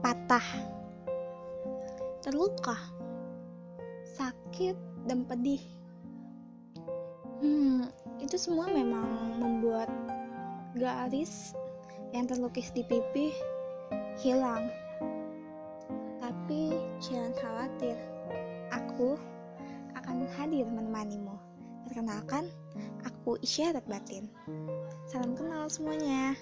patah, terluka, sakit, dan pedih. Hmm, itu semua memang membuat garis yang terlukis di pipi hilang. Tapi jangan khawatir, aku akan hadir menemanimu. Perkenalkan, aku isyarat batin. Salam kenal semuanya.